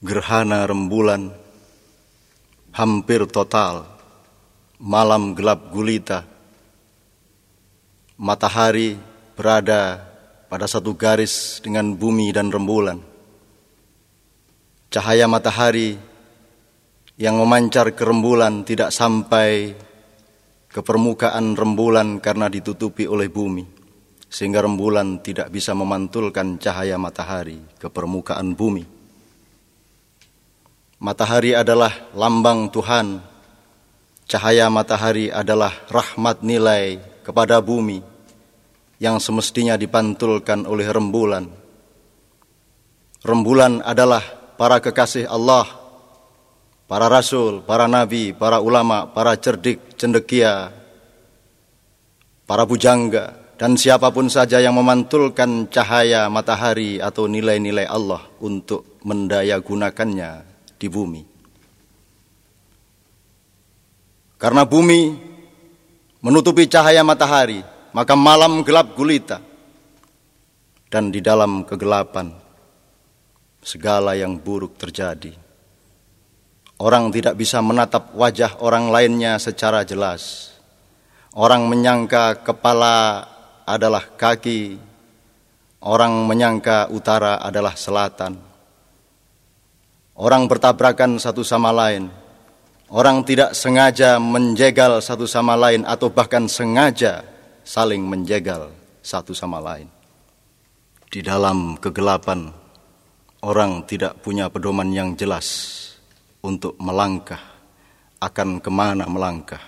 gerhana rembulan hampir total, malam gelap gulita, matahari berada pada satu garis dengan bumi dan rembulan. Cahaya matahari yang memancar ke rembulan tidak sampai ke permukaan rembulan karena ditutupi oleh bumi, sehingga rembulan tidak bisa memantulkan cahaya matahari ke permukaan bumi. Matahari adalah lambang Tuhan. Cahaya matahari adalah rahmat nilai kepada bumi yang semestinya dipantulkan oleh rembulan. Rembulan adalah para kekasih Allah, para rasul, para nabi, para ulama, para cerdik, cendekia, para bujangga, dan siapa pun saja yang memantulkan cahaya matahari atau nilai-nilai Allah untuk mendaya gunakannya di bumi. Karena bumi menutupi cahaya matahari, maka malam gelap gulita. Dan di dalam kegelapan, segala yang buruk terjadi. Orang tidak bisa menatap wajah orang lainnya secara jelas. Orang menyangka kepala adalah kaki, orang menyangka utara adalah selatan Orang bertabrakan satu sama lain. Orang tidak sengaja menjegal satu sama lain atau bahkan sengaja saling menjegal satu sama lain. Di dalam kegelapan, orang tidak punya pedoman yang jelas untuk melangkah akan ke mana melangkah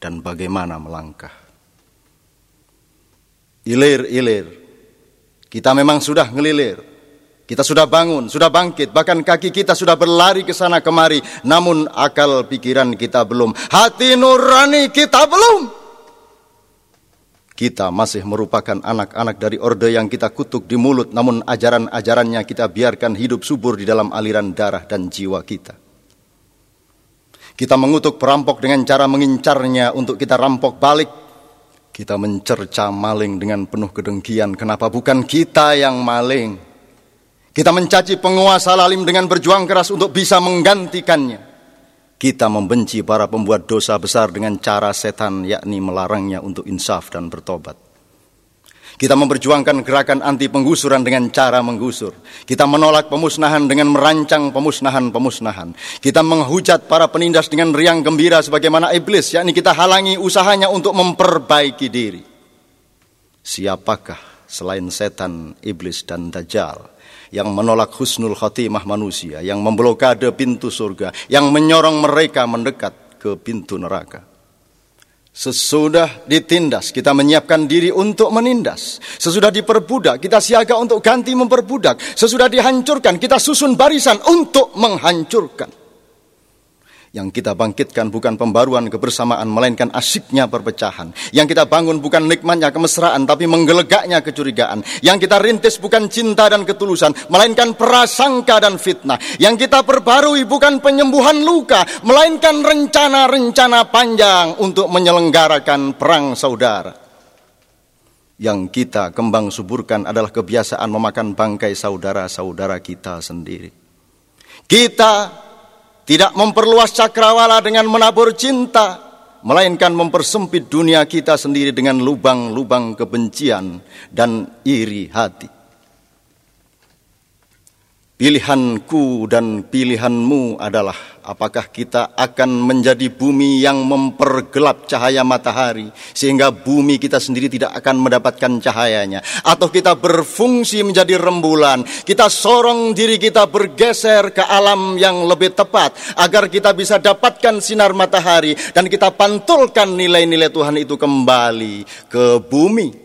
dan bagaimana melangkah. Ilir-ilir, kita memang sudah ngelilir, kita sudah bangun, sudah bangkit, bahkan kaki kita sudah berlari ke sana kemari, namun akal pikiran kita belum, hati nurani kita belum. Kita masih merupakan anak-anak dari orde yang kita kutuk di mulut, namun ajaran-ajarannya kita biarkan hidup subur di dalam aliran darah dan jiwa kita. Kita mengutuk perampok dengan cara mengincarnya untuk kita rampok balik. Kita mencerca maling dengan penuh kedengkian. Kenapa bukan kita yang maling? Kita mencaci penguasa lalim dengan berjuang keras untuk bisa menggantikannya. Kita membenci para pembuat dosa besar dengan cara setan, yakni melarangnya untuk insaf dan bertobat. Kita memperjuangkan gerakan anti penggusuran dengan cara menggusur. Kita menolak pemusnahan dengan merancang pemusnahan-pemusnahan. Kita menghujat para penindas dengan riang gembira sebagaimana iblis, yakni kita halangi usahanya untuk memperbaiki diri. Siapakah selain setan, iblis, dan dajjal yang menolak husnul khatimah manusia, yang memblokade pintu surga, yang menyorong mereka mendekat ke pintu neraka. Sesudah ditindas, kita menyiapkan diri untuk menindas. Sesudah diperbudak, kita siaga untuk ganti memperbudak. Sesudah dihancurkan, kita susun barisan untuk menghancurkan. Yang kita bangkitkan bukan pembaruan kebersamaan, melainkan asyiknya perpecahan. Yang kita bangun bukan nikmatnya kemesraan, tapi menggelegaknya kecurigaan. Yang kita rintis bukan cinta dan ketulusan, melainkan prasangka dan fitnah. Yang kita perbarui bukan penyembuhan luka, melainkan rencana-rencana panjang untuk menyelenggarakan perang saudara. Yang kita kembang suburkan adalah kebiasaan memakan bangkai saudara-saudara kita sendiri. Kita tidak memperluas cakrawala dengan menabur cinta, melainkan mempersempit dunia kita sendiri dengan lubang-lubang kebencian dan iri hati. Pilihanku dan pilihanmu adalah apakah kita akan menjadi bumi yang mempergelap cahaya matahari sehingga bumi kita sendiri tidak akan mendapatkan cahayanya? Atau kita berfungsi menjadi rembulan kita sorong diri kita bergeser ke alam yang lebih tepat agar kita bisa dapatkan sinar matahari dan kita pantulkan nilai-nilai Tuhan itu kembali ke bumi